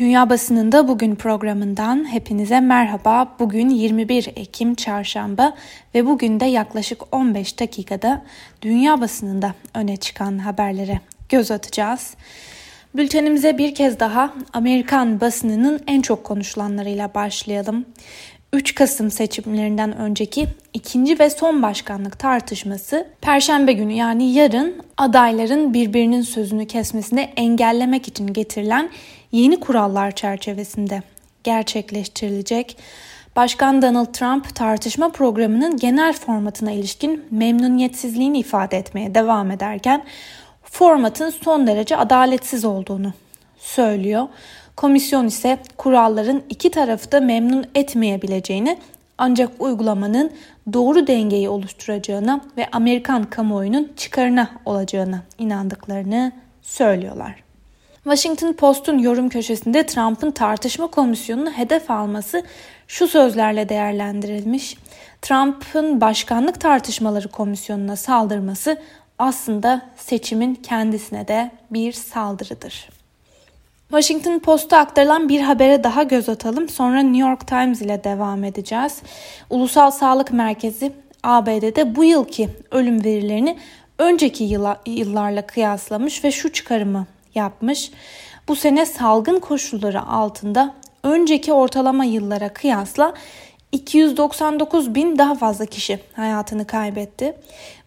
Dünya Basınında Bugün programından hepinize merhaba. Bugün 21 Ekim Çarşamba ve bugün de yaklaşık 15 dakikada dünya basınında öne çıkan haberlere göz atacağız. Bültenimize bir kez daha Amerikan basınının en çok konuşulanlarıyla başlayalım. 3 Kasım seçimlerinden önceki ikinci ve son başkanlık tartışması Perşembe günü yani yarın adayların birbirinin sözünü kesmesini engellemek için getirilen yeni kurallar çerçevesinde gerçekleştirilecek. Başkan Donald Trump tartışma programının genel formatına ilişkin memnuniyetsizliğini ifade etmeye devam ederken formatın son derece adaletsiz olduğunu söylüyor. Komisyon ise kuralların iki tarafı da memnun etmeyebileceğini ancak uygulamanın doğru dengeyi oluşturacağına ve Amerikan kamuoyunun çıkarına olacağına inandıklarını söylüyorlar. Washington Post'un yorum köşesinde Trump'ın tartışma komisyonunu hedef alması şu sözlerle değerlendirilmiş. Trump'ın başkanlık tartışmaları komisyonuna saldırması aslında seçimin kendisine de bir saldırıdır. Washington Post'a aktarılan bir habere daha göz atalım. Sonra New York Times ile devam edeceğiz. Ulusal Sağlık Merkezi ABD'de bu yılki ölüm verilerini önceki yıla, yıllarla kıyaslamış ve şu çıkarımı yapmış. Bu sene salgın koşulları altında önceki ortalama yıllara kıyasla 299 bin daha fazla kişi hayatını kaybetti.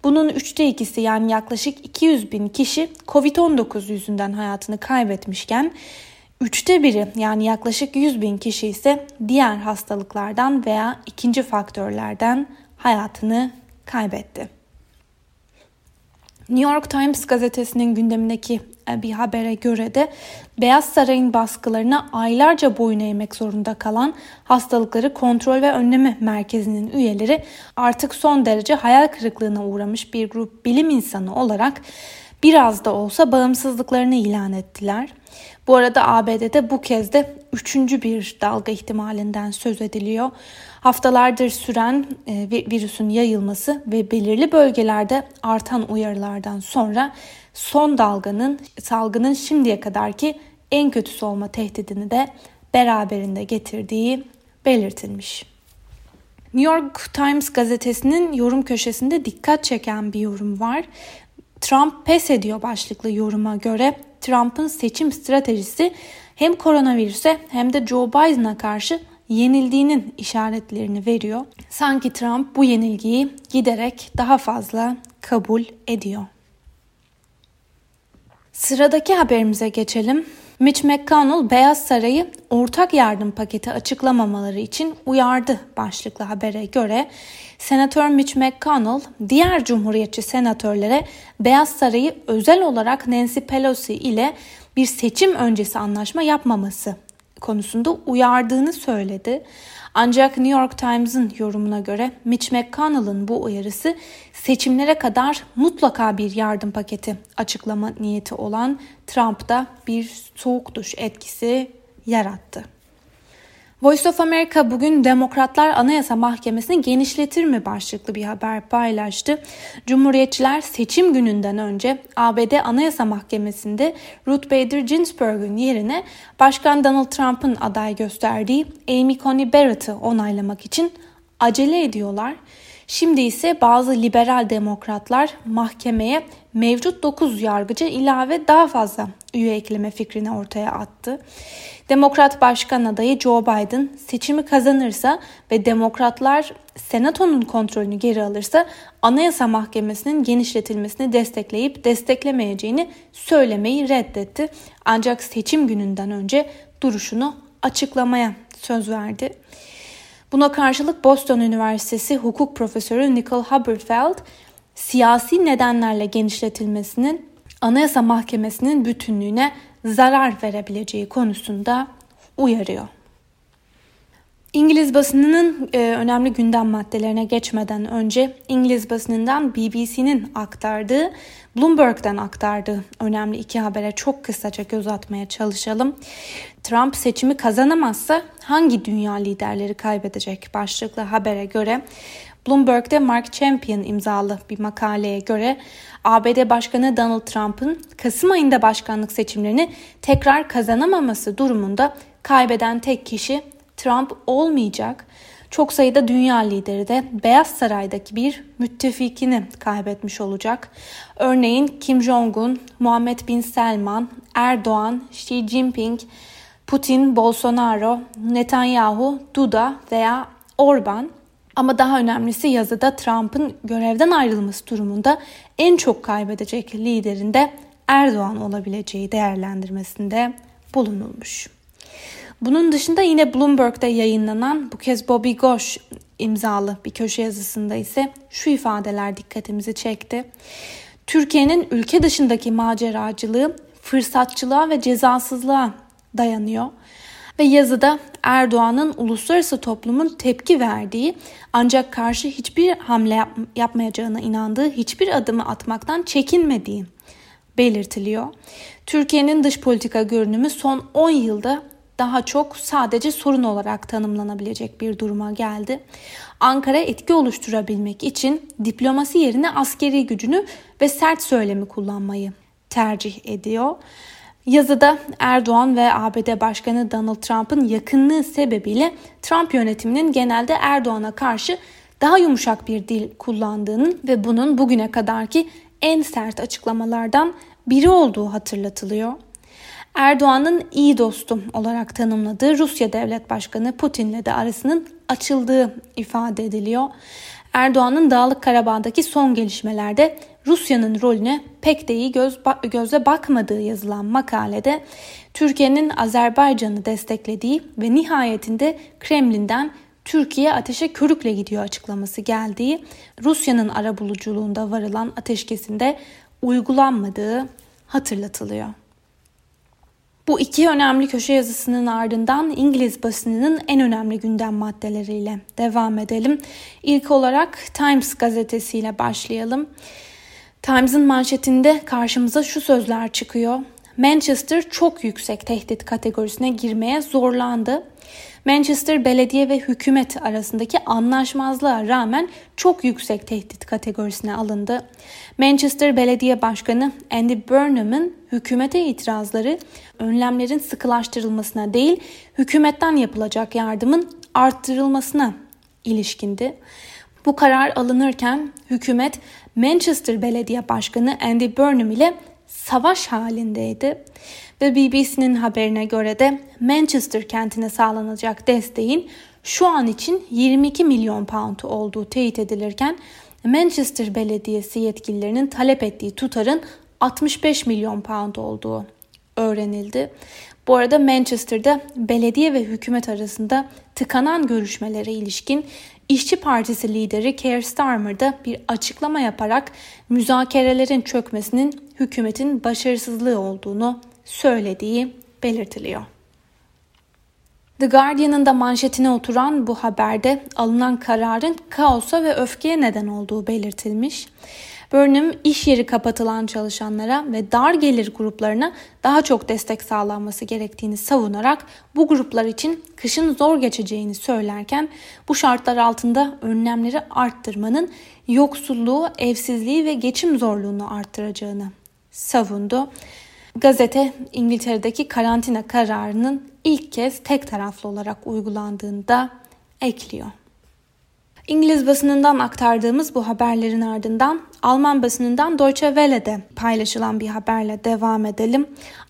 Bunun üçte ikisi yani yaklaşık 200 bin kişi Covid-19 yüzünden hayatını kaybetmişken üçte biri yani yaklaşık 100 bin kişi ise diğer hastalıklardan veya ikinci faktörlerden hayatını kaybetti. New York Times gazetesinin gündemindeki bir habere göre de Beyaz Saray'ın baskılarına aylarca boyun eğmek zorunda kalan hastalıkları kontrol ve önleme merkezinin üyeleri artık son derece hayal kırıklığına uğramış bir grup bilim insanı olarak biraz da olsa bağımsızlıklarını ilan ettiler. Bu arada ABD'de bu kez de üçüncü bir dalga ihtimalinden söz ediliyor. Haftalardır süren e, virüsün yayılması ve belirli bölgelerde artan uyarılardan sonra son dalganın salgının şimdiye kadarki en kötüsü olma tehdidini de beraberinde getirdiği belirtilmiş. New York Times gazetesinin yorum köşesinde dikkat çeken bir yorum var. Trump pes ediyor başlıklı yoruma göre Trump'ın seçim stratejisi hem koronavirüse hem de Joe Biden'a karşı yenildiğinin işaretlerini veriyor. Sanki Trump bu yenilgiyi giderek daha fazla kabul ediyor. Sıradaki haberimize geçelim. Mitch McConnell Beyaz Saray'ı ortak yardım paketi açıklamamaları için uyardı başlıklı habere göre Senatör Mitch McConnell diğer cumhuriyetçi senatörlere Beyaz Saray'ı özel olarak Nancy Pelosi ile bir seçim öncesi anlaşma yapmaması konusunda uyardığını söyledi. Ancak New York Times'ın yorumuna göre Mitch McConnell'ın bu uyarısı seçimlere kadar mutlaka bir yardım paketi açıklama niyeti olan Trump'ta bir soğuk duş etkisi yarattı. Voice of America bugün Demokratlar Anayasa Mahkemesi'ni genişletir mi başlıklı bir haber paylaştı. Cumhuriyetçiler seçim gününden önce ABD Anayasa Mahkemesi'nde Ruth Bader Ginsburg'un yerine Başkan Donald Trump'ın aday gösterdiği Amy Coney Barrett'ı onaylamak için acele ediyorlar. Şimdi ise bazı liberal demokratlar mahkemeye mevcut 9 yargıcı ilave daha fazla üye ekleme fikrini ortaya attı. Demokrat Başkan adayı Joe Biden seçimi kazanırsa ve demokratlar senatonun kontrolünü geri alırsa Anayasa Mahkemesi'nin genişletilmesini destekleyip desteklemeyeceğini söylemeyi reddetti. Ancak seçim gününden önce duruşunu açıklamaya söz verdi. Buna karşılık Boston Üniversitesi hukuk profesörü Nicole Haberfeld siyasi nedenlerle genişletilmesinin Anayasa Mahkemesi'nin bütünlüğüne zarar verebileceği konusunda uyarıyor. İngiliz basınının e, önemli gündem maddelerine geçmeden önce İngiliz basınından BBC'nin aktardığı, Bloomberg'den aktardığı önemli iki habere çok kısaca göz atmaya çalışalım. Trump seçimi kazanamazsa hangi dünya liderleri kaybedecek başlıklı habere göre Bloomberg'de Mark Champion imzalı bir makaleye göre ABD Başkanı Donald Trump'ın Kasım ayında başkanlık seçimlerini tekrar kazanamaması durumunda kaybeden tek kişi Trump olmayacak. Çok sayıda dünya lideri de Beyaz Saray'daki bir müttefikini kaybetmiş olacak. Örneğin Kim Jong-un, Muhammed Bin Selman, Erdoğan, Xi Jinping, Putin, Bolsonaro, Netanyahu, Duda veya Orban ama daha önemlisi yazıda Trump'ın görevden ayrılması durumunda en çok kaybedecek liderin de Erdoğan olabileceği değerlendirmesinde bulunulmuş. Bunun dışında yine Bloomberg'de yayınlanan bu kez Bobby Gosh imzalı bir köşe yazısında ise şu ifadeler dikkatimizi çekti. Türkiye'nin ülke dışındaki maceracılığı fırsatçılığa ve cezasızlığa dayanıyor. Ve yazıda Erdoğan'ın uluslararası toplumun tepki verdiği ancak karşı hiçbir hamle yap- yapmayacağına inandığı hiçbir adımı atmaktan çekinmediği belirtiliyor. Türkiye'nin dış politika görünümü son 10 yılda daha çok sadece sorun olarak tanımlanabilecek bir duruma geldi. Ankara etki oluşturabilmek için diplomasi yerine askeri gücünü ve sert söylemi kullanmayı tercih ediyor. Yazıda Erdoğan ve ABD Başkanı Donald Trump'ın yakınlığı sebebiyle Trump yönetiminin genelde Erdoğan'a karşı daha yumuşak bir dil kullandığının ve bunun bugüne kadarki en sert açıklamalardan biri olduğu hatırlatılıyor. Erdoğan'ın iyi dostum olarak tanımladığı Rusya Devlet Başkanı Putin'le de arasının açıldığı ifade ediliyor. Erdoğan'ın Dağlık Karabağ'daki son gelişmelerde Rusya'nın rolüne pek de iyi göz, gözle bakmadığı yazılan makalede Türkiye'nin Azerbaycan'ı desteklediği ve nihayetinde Kremlin'den Türkiye ateşe körükle gidiyor açıklaması geldiği, Rusya'nın arabuluculuğunda varılan ateşkesinde uygulanmadığı hatırlatılıyor. Bu iki önemli köşe yazısının ardından İngiliz basınının en önemli gündem maddeleriyle devam edelim. İlk olarak Times gazetesiyle başlayalım. Times'ın manşetinde karşımıza şu sözler çıkıyor. Manchester çok yüksek tehdit kategorisine girmeye zorlandı. Manchester belediye ve hükümet arasındaki anlaşmazlığa rağmen çok yüksek tehdit kategorisine alındı. Manchester Belediye Başkanı Andy Burnham'ın hükümete itirazları önlemlerin sıkılaştırılmasına değil, hükümetten yapılacak yardımın arttırılmasına ilişkindi. Bu karar alınırken hükümet Manchester Belediye Başkanı Andy Burnham ile savaş halindeydi ve BBC'nin haberine göre de Manchester kentine sağlanacak desteğin şu an için 22 milyon pound olduğu teyit edilirken Manchester Belediyesi yetkililerinin talep ettiği tutarın 65 milyon pound olduğu öğrenildi. Bu arada Manchester'da belediye ve hükümet arasında tıkanan görüşmelere ilişkin İşçi Partisi lideri Keir Starmer da bir açıklama yaparak müzakerelerin çökmesinin hükümetin başarısızlığı olduğunu söylediği belirtiliyor. The Guardian'ın da manşetine oturan bu haberde alınan kararın kaosa ve öfkeye neden olduğu belirtilmiş. Burnham iş yeri kapatılan çalışanlara ve dar gelir gruplarına daha çok destek sağlanması gerektiğini savunarak bu gruplar için kışın zor geçeceğini söylerken bu şartlar altında önlemleri arttırmanın yoksulluğu, evsizliği ve geçim zorluğunu arttıracağını savundu. Gazete İngiltere'deki karantina kararının ilk kez tek taraflı olarak uygulandığını da ekliyor. İngiliz basınından aktardığımız bu haberlerin ardından Alman basınından Deutsche Welle'de paylaşılan bir haberle devam edelim.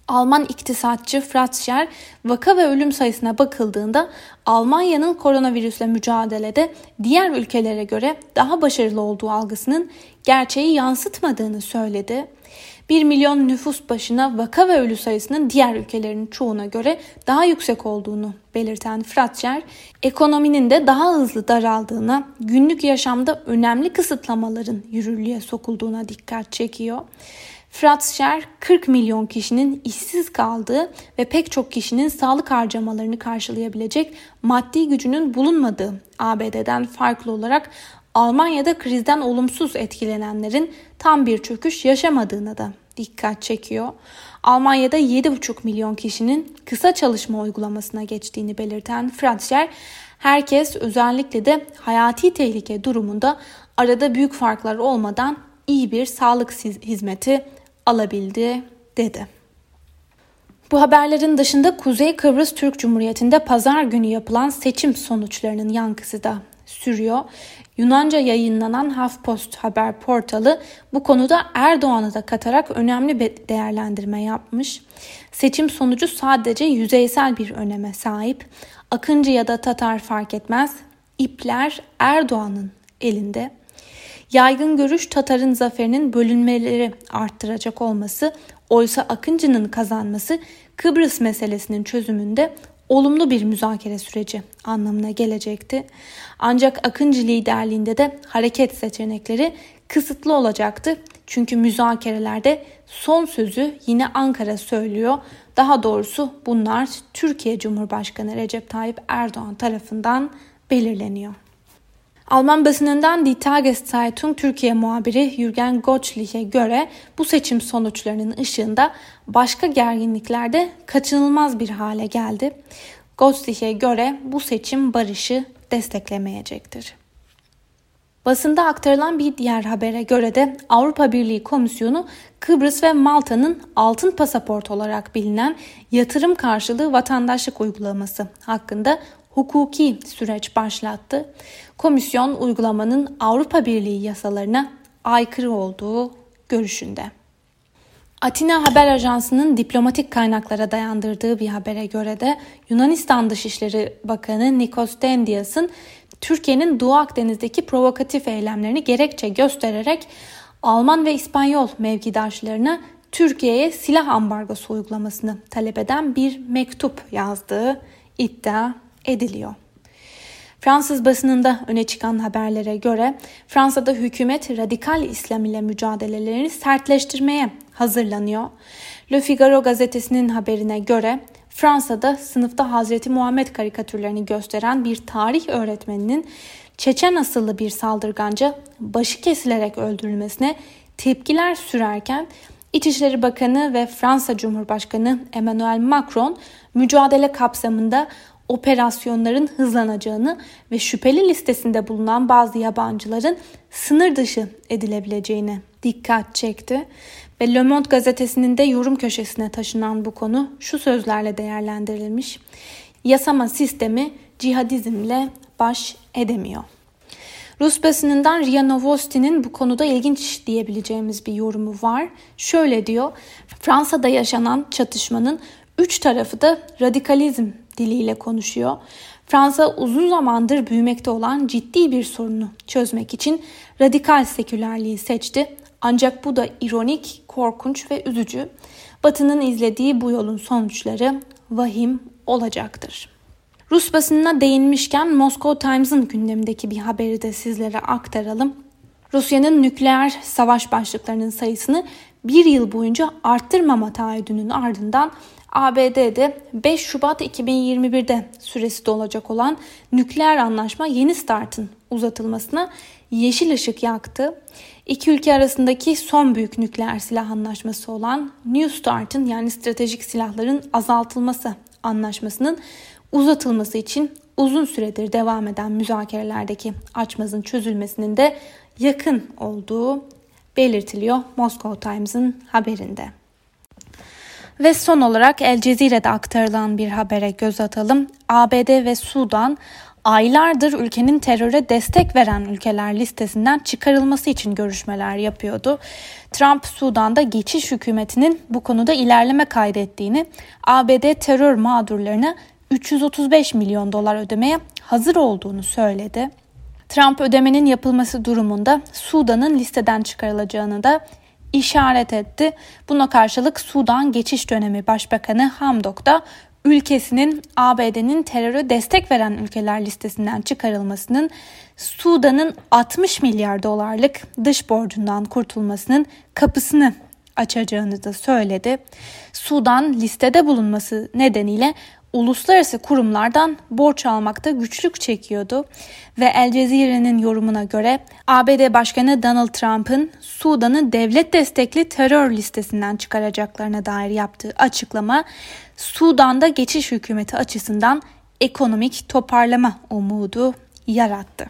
Alman iktisatçı Fritz Scher vaka ve ölüm sayısına bakıldığında Almanya'nın koronavirüsle mücadelede diğer ülkelere göre daha başarılı olduğu algısının gerçeği yansıtmadığını söyledi. 1 milyon nüfus başına vaka ve ölü sayısının diğer ülkelerin çoğuna göre daha yüksek olduğunu belirten Fratcher, ekonominin de daha hızlı daraldığına, günlük yaşamda önemli kısıtlamaların yürürlüğe sokulduğuna dikkat çekiyor. Fratscher 40 milyon kişinin işsiz kaldığı ve pek çok kişinin sağlık harcamalarını karşılayabilecek maddi gücünün bulunmadığı ABD'den farklı olarak Almanya'da krizden olumsuz etkilenenlerin tam bir çöküş yaşamadığına da dikkat çekiyor. Almanya'da 7,5 milyon kişinin kısa çalışma uygulamasına geçtiğini belirten Fratscher, herkes özellikle de hayati tehlike durumunda arada büyük farklar olmadan iyi bir sağlık hizmeti alabildi dedi. Bu haberlerin dışında Kuzey Kıbrıs Türk Cumhuriyeti'nde pazar günü yapılan seçim sonuçlarının yankısı da sürüyor. Yunanca yayınlanan HuffPost haber portalı bu konuda Erdoğan'ı da katarak önemli bir değerlendirme yapmış. Seçim sonucu sadece yüzeysel bir öneme sahip. Akıncı ya da Tatar fark etmez. İpler Erdoğan'ın elinde. Yaygın görüş Tatar'ın zaferinin bölünmeleri arttıracak olması, oysa Akıncı'nın kazanması Kıbrıs meselesinin çözümünde olumlu bir müzakere süreci anlamına gelecekti. Ancak Akıncı liderliğinde de hareket seçenekleri kısıtlı olacaktı. Çünkü müzakerelerde son sözü yine Ankara söylüyor. Daha doğrusu bunlar Türkiye Cumhurbaşkanı Recep Tayyip Erdoğan tarafından belirleniyor. Alman basınından Die Tageszeitung Türkiye muhabiri Jürgen Gottschlich'e göre bu seçim sonuçlarının ışığında başka gerginliklerde kaçınılmaz bir hale geldi. Gottschlich'e göre bu seçim barışı desteklemeyecektir. Basında aktarılan bir diğer habere göre de Avrupa Birliği Komisyonu Kıbrıs ve Malta'nın altın pasaport olarak bilinen yatırım karşılığı vatandaşlık uygulaması hakkında hukuki süreç başlattı. Komisyon uygulamanın Avrupa Birliği yasalarına aykırı olduğu görüşünde. Atina Haber Ajansı'nın diplomatik kaynaklara dayandırdığı bir habere göre de Yunanistan Dışişleri Bakanı Nikos Dendias'ın Türkiye'nin Doğu Akdeniz'deki provokatif eylemlerini gerekçe göstererek Alman ve İspanyol mevkidaşlarına Türkiye'ye silah ambargosu uygulamasını talep eden bir mektup yazdığı iddia ediliyor. Fransız basınında öne çıkan haberlere göre Fransa'da hükümet radikal İslam ile mücadelelerini sertleştirmeye hazırlanıyor. Le Figaro gazetesinin haberine göre Fransa'da sınıfta Hazreti Muhammed karikatürlerini gösteren bir tarih öğretmeninin Çeçen asıllı bir saldırganca başı kesilerek öldürülmesine tepkiler sürerken İçişleri Bakanı ve Fransa Cumhurbaşkanı Emmanuel Macron mücadele kapsamında operasyonların hızlanacağını ve şüpheli listesinde bulunan bazı yabancıların sınır dışı edilebileceğine dikkat çekti. Ve Le Monde gazetesinin de yorum köşesine taşınan bu konu şu sözlerle değerlendirilmiş. Yasama sistemi cihadizmle baş edemiyor. Rus basınından Ria Novosti'nin bu konuda ilginç diyebileceğimiz bir yorumu var. Şöyle diyor, Fransa'da yaşanan çatışmanın üç tarafı da radikalizm diliyle konuşuyor. Fransa uzun zamandır büyümekte olan ciddi bir sorunu çözmek için radikal sekülerliği seçti. Ancak bu da ironik, korkunç ve üzücü. Batı'nın izlediği bu yolun sonuçları vahim olacaktır. Rus basınına değinmişken Moscow Times'ın gündemindeki bir haberi de sizlere aktaralım. Rusya'nın nükleer savaş başlıklarının sayısını bir yıl boyunca arttırmama taahhüdünün ardından ABD'de 5 Şubat 2021'de süresi dolacak olan nükleer anlaşma Yeni Start'ın uzatılmasına yeşil ışık yaktı. İki ülke arasındaki son büyük nükleer silah anlaşması olan New START'ın yani stratejik silahların azaltılması anlaşmasının uzatılması için uzun süredir devam eden müzakerelerdeki açmazın çözülmesinin de yakın olduğu belirtiliyor Moscow Times'ın haberinde. Ve son olarak El Cezire'de aktarılan bir habere göz atalım. ABD ve Sudan aylardır ülkenin teröre destek veren ülkeler listesinden çıkarılması için görüşmeler yapıyordu. Trump Sudan'da geçiş hükümetinin bu konuda ilerleme kaydettiğini, ABD terör mağdurlarına 335 milyon dolar ödemeye hazır olduğunu söyledi. Trump ödemenin yapılması durumunda Sudan'ın listeden çıkarılacağını da işaret etti. Buna karşılık Sudan Geçiş Dönemi Başbakanı Hamdok da ülkesinin ABD'nin terörü destek veren ülkeler listesinden çıkarılmasının Sudan'ın 60 milyar dolarlık dış borcundan kurtulmasının kapısını açacağını da söyledi. Sudan listede bulunması nedeniyle uluslararası kurumlardan borç almakta güçlük çekiyordu ve El Cezire'nin yorumuna göre ABD Başkanı Donald Trump'ın Sudan'ı devlet destekli terör listesinden çıkaracaklarına dair yaptığı açıklama Sudan'da geçiş hükümeti açısından ekonomik toparlama umudu yarattı.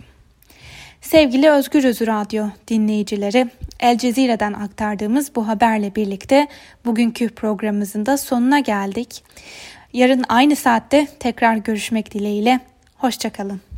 Sevgili Özgür Özü Radyo dinleyicileri, El Cezire'den aktardığımız bu haberle birlikte bugünkü programımızın da sonuna geldik. Yarın aynı saatte tekrar görüşmek dileğiyle. Hoşçakalın.